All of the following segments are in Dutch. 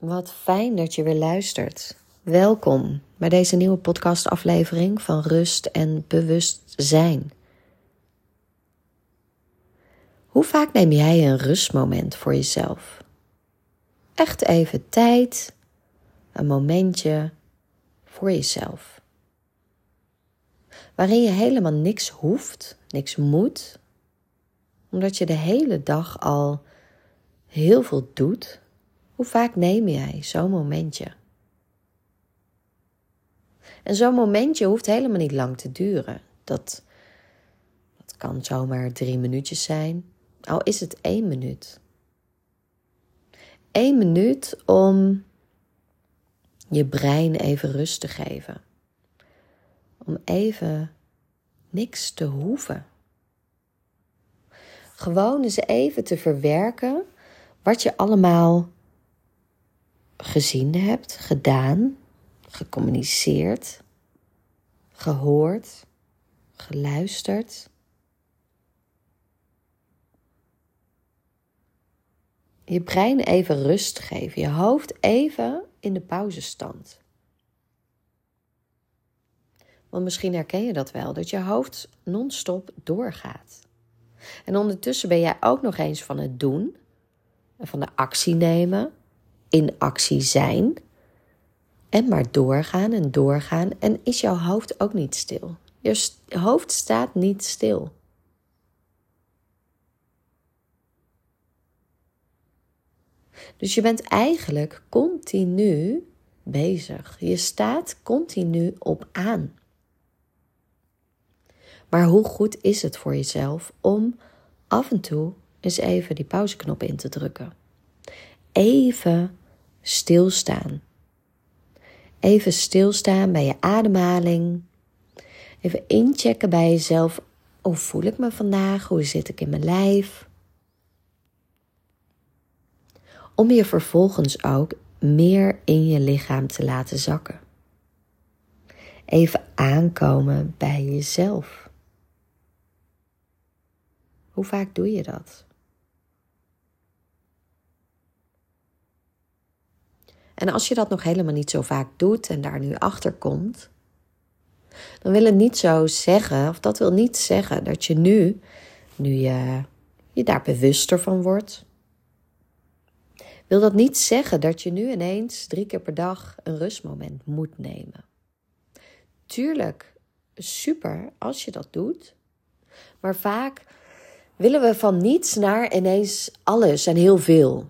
Wat fijn dat je weer luistert. Welkom bij deze nieuwe podcastaflevering van Rust en Bewustzijn. Hoe vaak neem jij een rustmoment voor jezelf? Echt even tijd, een momentje voor jezelf. Waarin je helemaal niks hoeft, niks moet, omdat je de hele dag al heel veel doet hoe vaak neem jij zo'n momentje? En zo'n momentje hoeft helemaal niet lang te duren. Dat, dat kan zomaar drie minuutjes zijn, al is het één minuut. Eén minuut om je brein even rust te geven. Om even niks te hoeven. Gewoon eens even te verwerken wat je allemaal gezien hebt, gedaan, gecommuniceerd, gehoord, geluisterd. Je brein even rust geven, je hoofd even in de pauzestand. Want misschien herken je dat wel, dat je hoofd non-stop doorgaat. En ondertussen ben jij ook nog eens van het doen, en van de actie nemen, in actie zijn. En maar doorgaan en doorgaan. En is jouw hoofd ook niet stil? Je hoofd staat niet stil. Dus je bent eigenlijk continu bezig. Je staat continu op aan. Maar hoe goed is het voor jezelf om af en toe eens even die pauzeknop in te drukken? Even stilstaan. Even stilstaan bij je ademhaling. Even inchecken bij jezelf. Hoe voel ik me vandaag? Hoe zit ik in mijn lijf? Om je vervolgens ook meer in je lichaam te laten zakken. Even aankomen bij jezelf. Hoe vaak doe je dat? En als je dat nog helemaal niet zo vaak doet en daar nu achter komt, dan wil het niet zo zeggen, of dat wil niet zeggen dat je nu, nu je je daar bewuster van wordt, wil dat niet zeggen dat je nu ineens drie keer per dag een rustmoment moet nemen. Tuurlijk, super als je dat doet, maar vaak willen we van niets naar ineens alles en heel veel.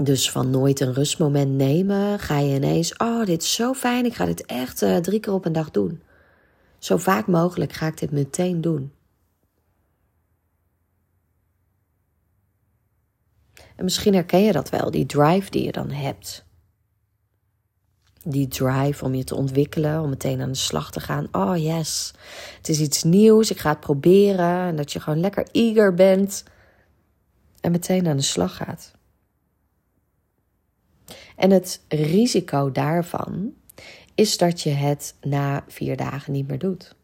Dus van nooit een rustmoment nemen, ga je ineens, oh, dit is zo fijn, ik ga dit echt uh, drie keer op een dag doen. Zo vaak mogelijk ga ik dit meteen doen. En misschien herken je dat wel, die drive die je dan hebt. Die drive om je te ontwikkelen, om meteen aan de slag te gaan. Oh yes, het is iets nieuws, ik ga het proberen. En dat je gewoon lekker eager bent en meteen aan de slag gaat. En het risico daarvan is dat je het na vier dagen niet meer doet.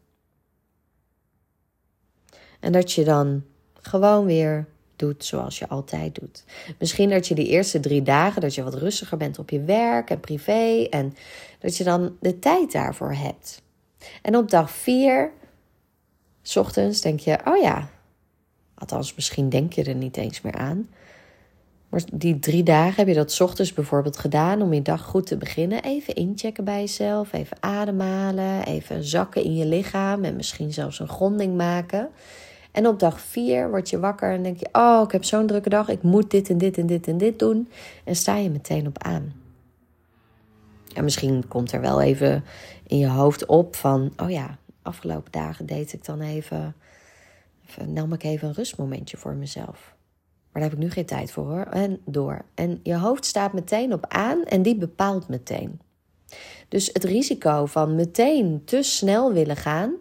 En dat je dan gewoon weer doet zoals je altijd doet. Misschien dat je die eerste drie dagen dat je wat rustiger bent op je werk en privé en dat je dan de tijd daarvoor hebt. En op dag vier, s ochtends, denk je: oh ja, althans misschien denk je er niet eens meer aan. Maar die drie dagen heb je dat ochtends bijvoorbeeld gedaan om je dag goed te beginnen. Even inchecken bij jezelf, even ademhalen, even zakken in je lichaam en misschien zelfs een gronding maken. En op dag vier word je wakker en denk je: Oh, ik heb zo'n drukke dag, ik moet dit en dit en dit en dit doen. En sta je meteen op aan. En misschien komt er wel even in je hoofd op van: Oh ja, afgelopen dagen deed ik dan even. even nam ik even een rustmomentje voor mezelf. Maar daar heb ik nu geen tijd voor hoor. En door. En je hoofd staat meteen op aan en die bepaalt meteen. Dus het risico van meteen te snel willen gaan.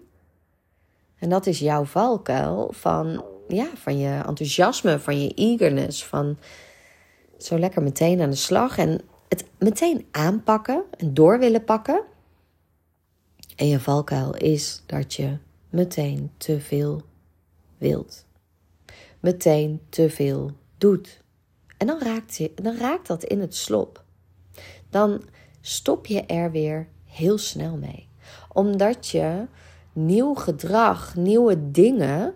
En dat is jouw valkuil van, ja, van je enthousiasme, van je eagerness. Van zo lekker meteen aan de slag. En het meteen aanpakken en door willen pakken. En je valkuil is dat je meteen te veel wilt meteen te veel doet. En dan raakt, je, dan raakt dat in het slop. Dan stop je er weer heel snel mee. Omdat je nieuw gedrag, nieuwe dingen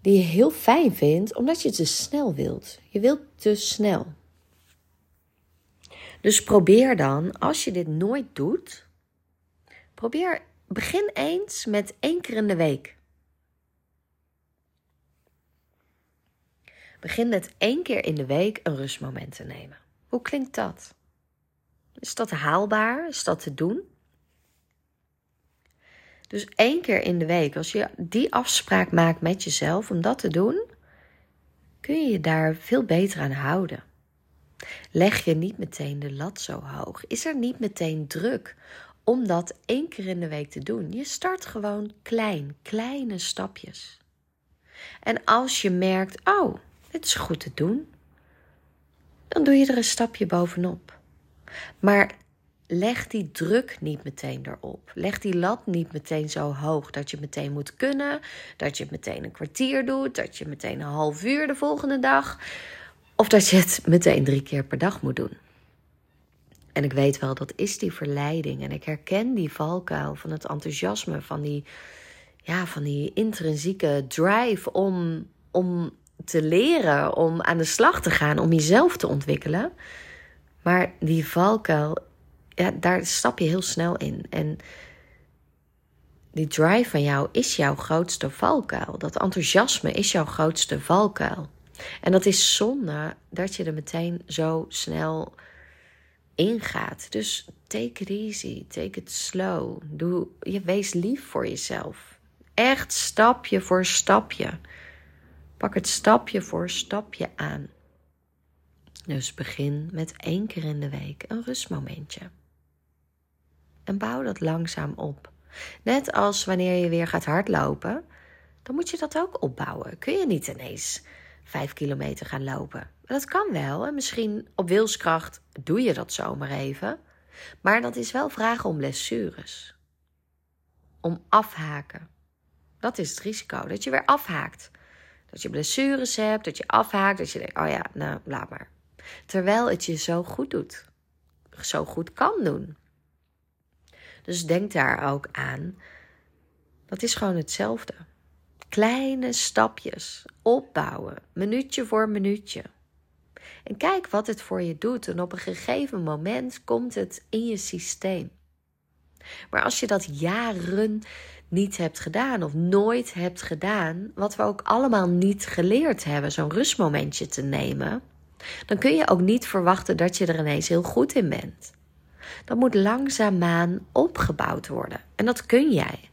die je heel fijn vindt, omdat je te snel wilt. Je wilt te snel. Dus probeer dan, als je dit nooit doet, probeer, begin eens met één keer in de week. Begin met één keer in de week een rustmoment te nemen. Hoe klinkt dat? Is dat haalbaar? Is dat te doen? Dus één keer in de week, als je die afspraak maakt met jezelf om dat te doen, kun je je daar veel beter aan houden. Leg je niet meteen de lat zo hoog. Is er niet meteen druk om dat één keer in de week te doen. Je start gewoon klein, kleine stapjes. En als je merkt, oh, het is goed te doen, dan doe je er een stapje bovenop. Maar leg die druk niet meteen erop. Leg die lat niet meteen zo hoog dat je meteen moet kunnen, dat je meteen een kwartier doet, dat je meteen een half uur de volgende dag, of dat je het meteen drie keer per dag moet doen. En ik weet wel, dat is die verleiding. En ik herken die valkuil van het enthousiasme, van die, ja, van die intrinsieke drive om, om te leren, om aan de slag te gaan, om jezelf te ontwikkelen. Maar die valkuil, ja, daar stap je heel snel in. En die drive van jou is jouw grootste valkuil. Dat enthousiasme is jouw grootste valkuil. En dat is zonde dat je er meteen zo snel ingaat. Dus take it easy, take it slow. Doe, je wees lief voor jezelf. Echt stapje voor stapje. Pak het stapje voor stapje aan. Dus begin met één keer in de week een rustmomentje. En bouw dat langzaam op. Net als wanneer je weer gaat hardlopen, dan moet je dat ook opbouwen. Kun je niet ineens vijf kilometer gaan lopen. Dat kan wel en misschien op wilskracht doe je dat zomaar even. Maar dat is wel vragen om blessures. Om afhaken. Dat is het risico, dat je weer afhaakt. Dat je blessures hebt, dat je afhaakt, dat je denkt, oh ja, nou, laat maar. Terwijl het je zo goed doet. Zo goed kan doen. Dus denk daar ook aan. Dat is gewoon hetzelfde. Kleine stapjes opbouwen, minuutje voor minuutje. En kijk wat het voor je doet. En op een gegeven moment komt het in je systeem. Maar als je dat jaren niet hebt gedaan of nooit hebt gedaan, wat we ook allemaal niet geleerd hebben, zo'n rustmomentje te nemen, dan kun je ook niet verwachten dat je er ineens heel goed in bent. Dat moet langzaamaan opgebouwd worden. En dat kun jij.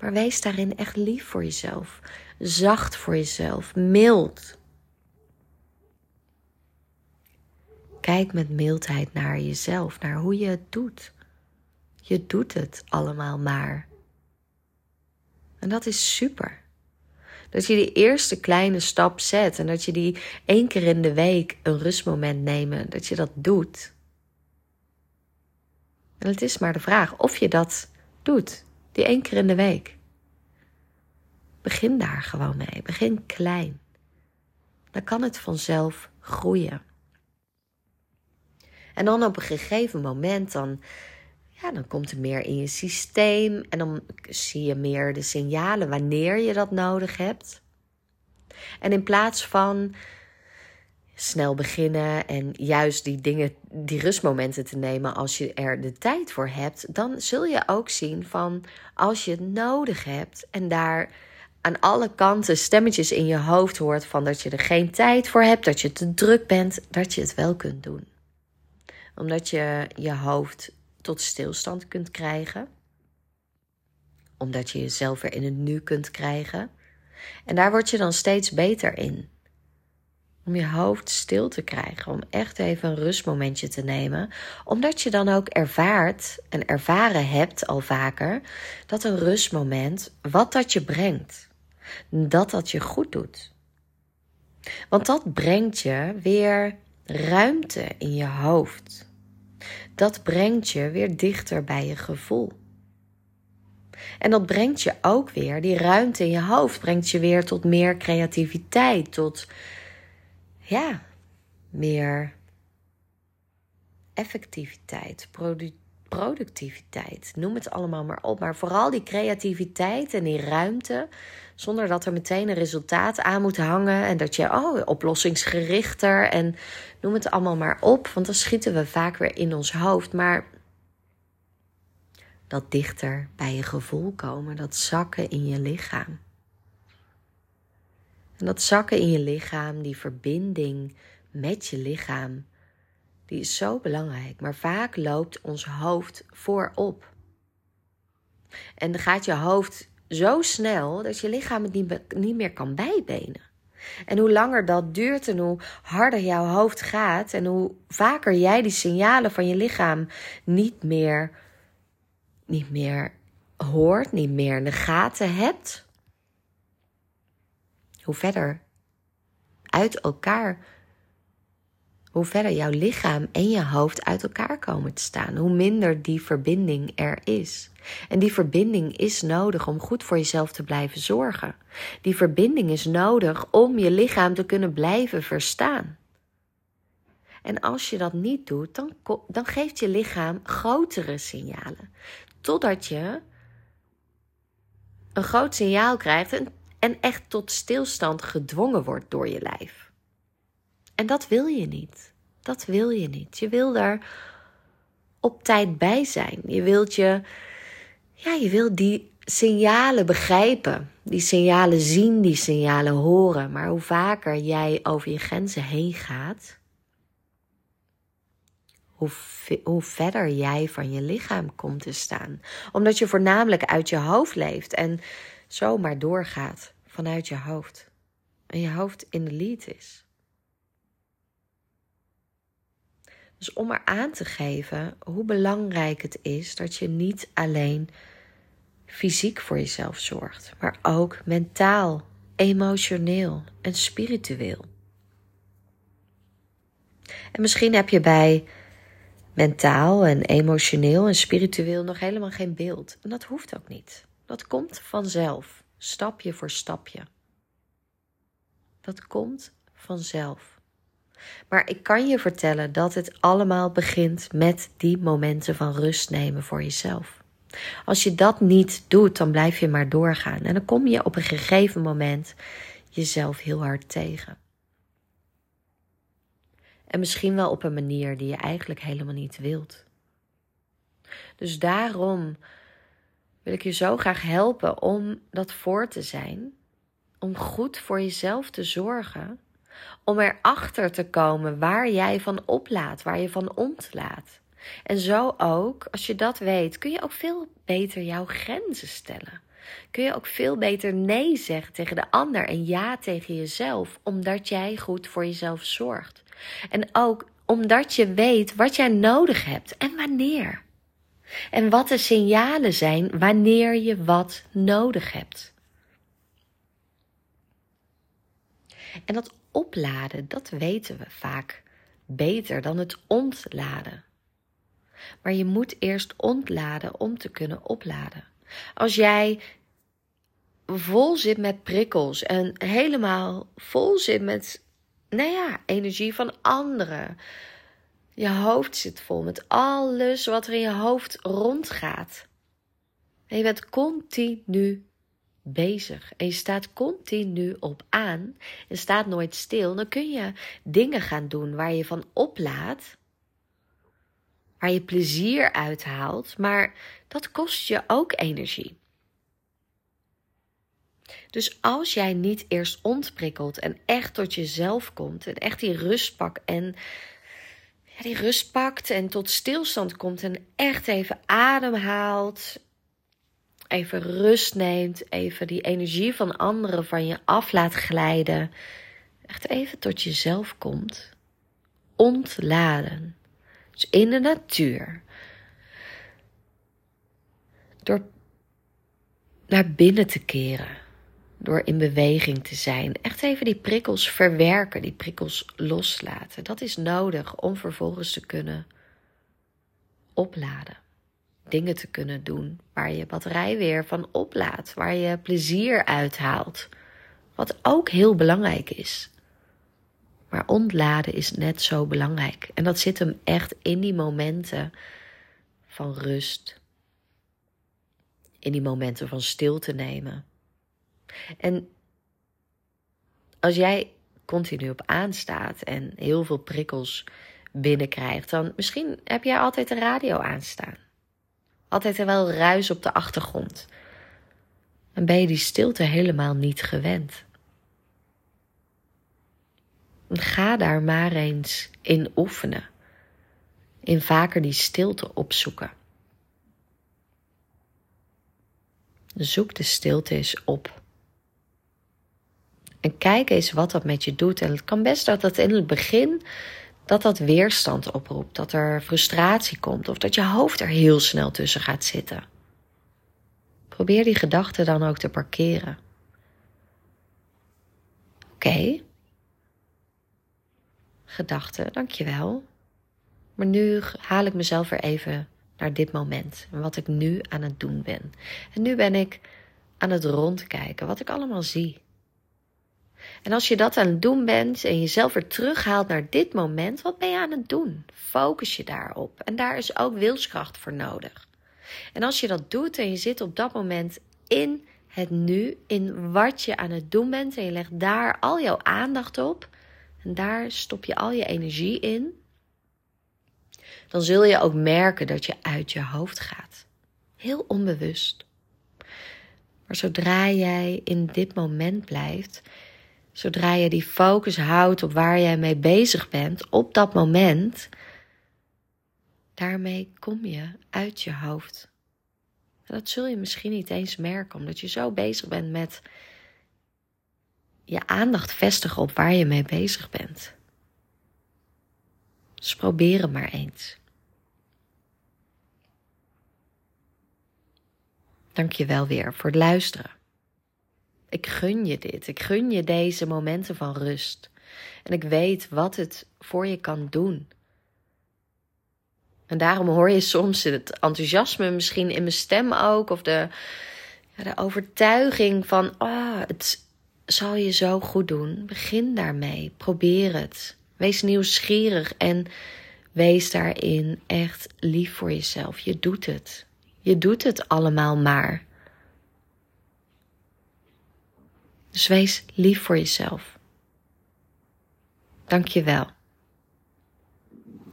Maar wees daarin echt lief voor jezelf. Zacht voor jezelf. Mild. Kijk met mildheid naar jezelf, naar hoe je het doet. Je doet het allemaal maar. En dat is super. Dat je die eerste kleine stap zet en dat je die één keer in de week een rustmoment nemen, dat je dat doet. En het is maar de vraag of je dat doet, die één keer in de week. Begin daar gewoon mee. Begin klein. Dan kan het vanzelf groeien. En dan op een gegeven moment, dan, ja, dan komt er meer in je systeem. En dan zie je meer de signalen wanneer je dat nodig hebt. En in plaats van snel beginnen en juist die dingen, die rustmomenten te nemen als je er de tijd voor hebt, dan zul je ook zien van als je het nodig hebt en daar aan alle kanten stemmetjes in je hoofd hoort van dat je er geen tijd voor hebt, dat je te druk bent, dat je het wel kunt doen. Omdat je je hoofd tot stilstand kunt krijgen. Omdat je jezelf weer in het nu kunt krijgen. En daar word je dan steeds beter in. Om je hoofd stil te krijgen, om echt even een rustmomentje te nemen. Omdat je dan ook ervaart en ervaren hebt al vaker dat een rustmoment, wat dat je brengt, dat dat je goed doet. Want dat brengt je weer ruimte in je hoofd. Dat brengt je weer dichter bij je gevoel. En dat brengt je ook weer, die ruimte in je hoofd brengt je weer tot meer creativiteit, tot ja, meer effectiviteit, productiviteit. Noem het allemaal maar op. Maar vooral die creativiteit en die ruimte. Zonder dat er meteen een resultaat aan moet hangen. En dat je, oh, oplossingsgerichter en noem het allemaal maar op. Want dan schieten we vaak weer in ons hoofd. Maar dat dichter bij je gevoel komen, dat zakken in je lichaam. En dat zakken in je lichaam, die verbinding met je lichaam, die is zo belangrijk. Maar vaak loopt ons hoofd voorop. En dan gaat je hoofd zo snel dat je lichaam het niet, meer kan bijbenen. En hoe langer dat duurt en hoe harder jouw hoofd gaat en hoe vaker jij die signalen van je lichaam niet meer, niet meer hoort, niet meer in de gaten hebt, hoe verder uit elkaar hoe verder jouw lichaam en je hoofd uit elkaar komen te staan, hoe minder die verbinding er is. En die verbinding is nodig om goed voor jezelf te blijven zorgen. Die verbinding is nodig om je lichaam te kunnen blijven verstaan. En als je dat niet doet, dan, dan geeft je lichaam grotere signalen. Totdat je een groot signaal krijgt en, en echt tot stilstand gedwongen wordt door je lijf. En dat wil je niet. Dat wil je niet. Je wil daar op tijd bij zijn. Je wilt je, ja, je wilt die signalen begrijpen. Die signalen zien, die signalen horen. Maar hoe vaker jij over je grenzen heen gaat, hoe, verder jij van je lichaam komt te staan. Omdat je voornamelijk uit je hoofd leeft en zomaar doorgaat vanuit je hoofd. En je hoofd in de lead is. Dus om er aan te geven hoe belangrijk het is dat je niet alleen fysiek voor jezelf zorgt, maar ook mentaal, emotioneel en spiritueel. En misschien heb je bij mentaal en emotioneel en spiritueel nog helemaal geen beeld. En dat hoeft ook niet. Dat komt vanzelf, stapje voor stapje. Dat komt vanzelf. Maar ik kan je vertellen dat het allemaal begint met die momenten van rust nemen voor jezelf. Als je dat niet doet, dan blijf je maar doorgaan. En dan kom je op een gegeven moment jezelf heel hard tegen. En misschien wel op een manier die je eigenlijk helemaal niet wilt. Dus daarom wil ik je zo graag helpen om dat voor te zijn. Om goed voor jezelf te zorgen om erachter te komen waar jij van oplaat, waar je van ontlaat. En zo ook, als je dat weet, kun je ook veel beter jouw grenzen stellen. Kun je ook veel beter nee zeggen tegen de ander en ja tegen jezelf, omdat jij goed voor jezelf zorgt. En ook omdat je weet wat jij nodig hebt en wanneer. En wat de signalen zijn wanneer je wat nodig hebt. En dat opladen, dat weten we vaak beter dan het ontladen. Maar je moet eerst ontladen om te kunnen opladen. Als jij vol zit met prikkels en helemaal vol zit met, nou ja, energie van anderen. Je hoofd zit vol met alles wat er in je hoofd rondgaat. En je bent continu bezig en je staat continu op aan en staat nooit stil, dan kun je dingen gaan doen waar je van oplaat, waar je plezier uithaalt, maar dat kost je ook energie. Dus als jij niet eerst ontprikkelt en echt tot jezelf komt en echt die rust pakt en die rust pakt en tot stilstand komt en echt even ademhaalt even rust neemt, even die energie van anderen van je af laat glijden, echt even tot jezelf komt, ontladen. Dus in de natuur. Door naar binnen te keren. Door in beweging te zijn. Echt even die prikkels verwerken, die prikkels loslaten. Dat is nodig om vervolgens te kunnen opladen dingen te kunnen doen waar je batterij weer van oplaadt, waar je plezier uithaalt. Wat ook heel belangrijk is. Maar ontladen is net zo belangrijk. En dat zit hem echt in die momenten van rust. In die momenten van stilte nemen. En als jij continu op aanstaat en heel veel prikkels binnenkrijgt, dan misschien heb jij altijd de radio aanstaan. Altijd er wel ruis op de achtergrond. En ben je die stilte helemaal niet gewend. Ga daar maar eens in oefenen. In vaker die stilte opzoeken. Zoek de stilte eens op. En kijk eens wat dat met je doet. En het kan best dat dat in het begin dat dat weerstand oproept, dat er frustratie komt of dat je hoofd er heel snel tussen gaat zitten. Probeer die gedachten dan ook te parkeren. Oké. Okay. Gedachten, dankjewel. Maar nu haal ik mezelf weer even naar dit moment en wat ik nu aan het doen ben. En nu ben ik aan het rondkijken wat ik allemaal zie. En als je dat aan het doen bent en jezelf weer terughaalt naar dit moment, wat ben je aan het doen? Focus je daarop. En daar is ook wilskracht voor nodig. En als je dat doet en je zit op dat moment in het nu, in wat je aan het doen bent en je legt daar al jouw aandacht op en daar stop je al je energie in, dan zul je ook merken dat je uit je hoofd gaat. Heel onbewust. Maar zodra jij in dit moment blijft, zodra je die focus houdt op waar jij mee bezig bent, op dat moment, daarmee kom je uit je hoofd. En dat zul je misschien niet eens merken, omdat je zo bezig bent met je aandacht vestigen op waar je mee bezig bent. Dus probeer het maar eens. Dank je wel weer voor het luisteren. Ik gun je dit. Ik gun je deze momenten van rust. En ik weet wat het voor je kan doen. En daarom hoor je soms het enthousiasme misschien in mijn stem ook. Of de, de overtuiging van, oh, het zal je zo goed doen. Begin daarmee. Probeer het. Wees nieuwsgierig en wees daarin echt lief voor jezelf. Je doet het. Je doet het allemaal maar. Dus wees lief voor jezelf. Dank je wel.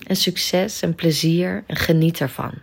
En succes en plezier en geniet ervan.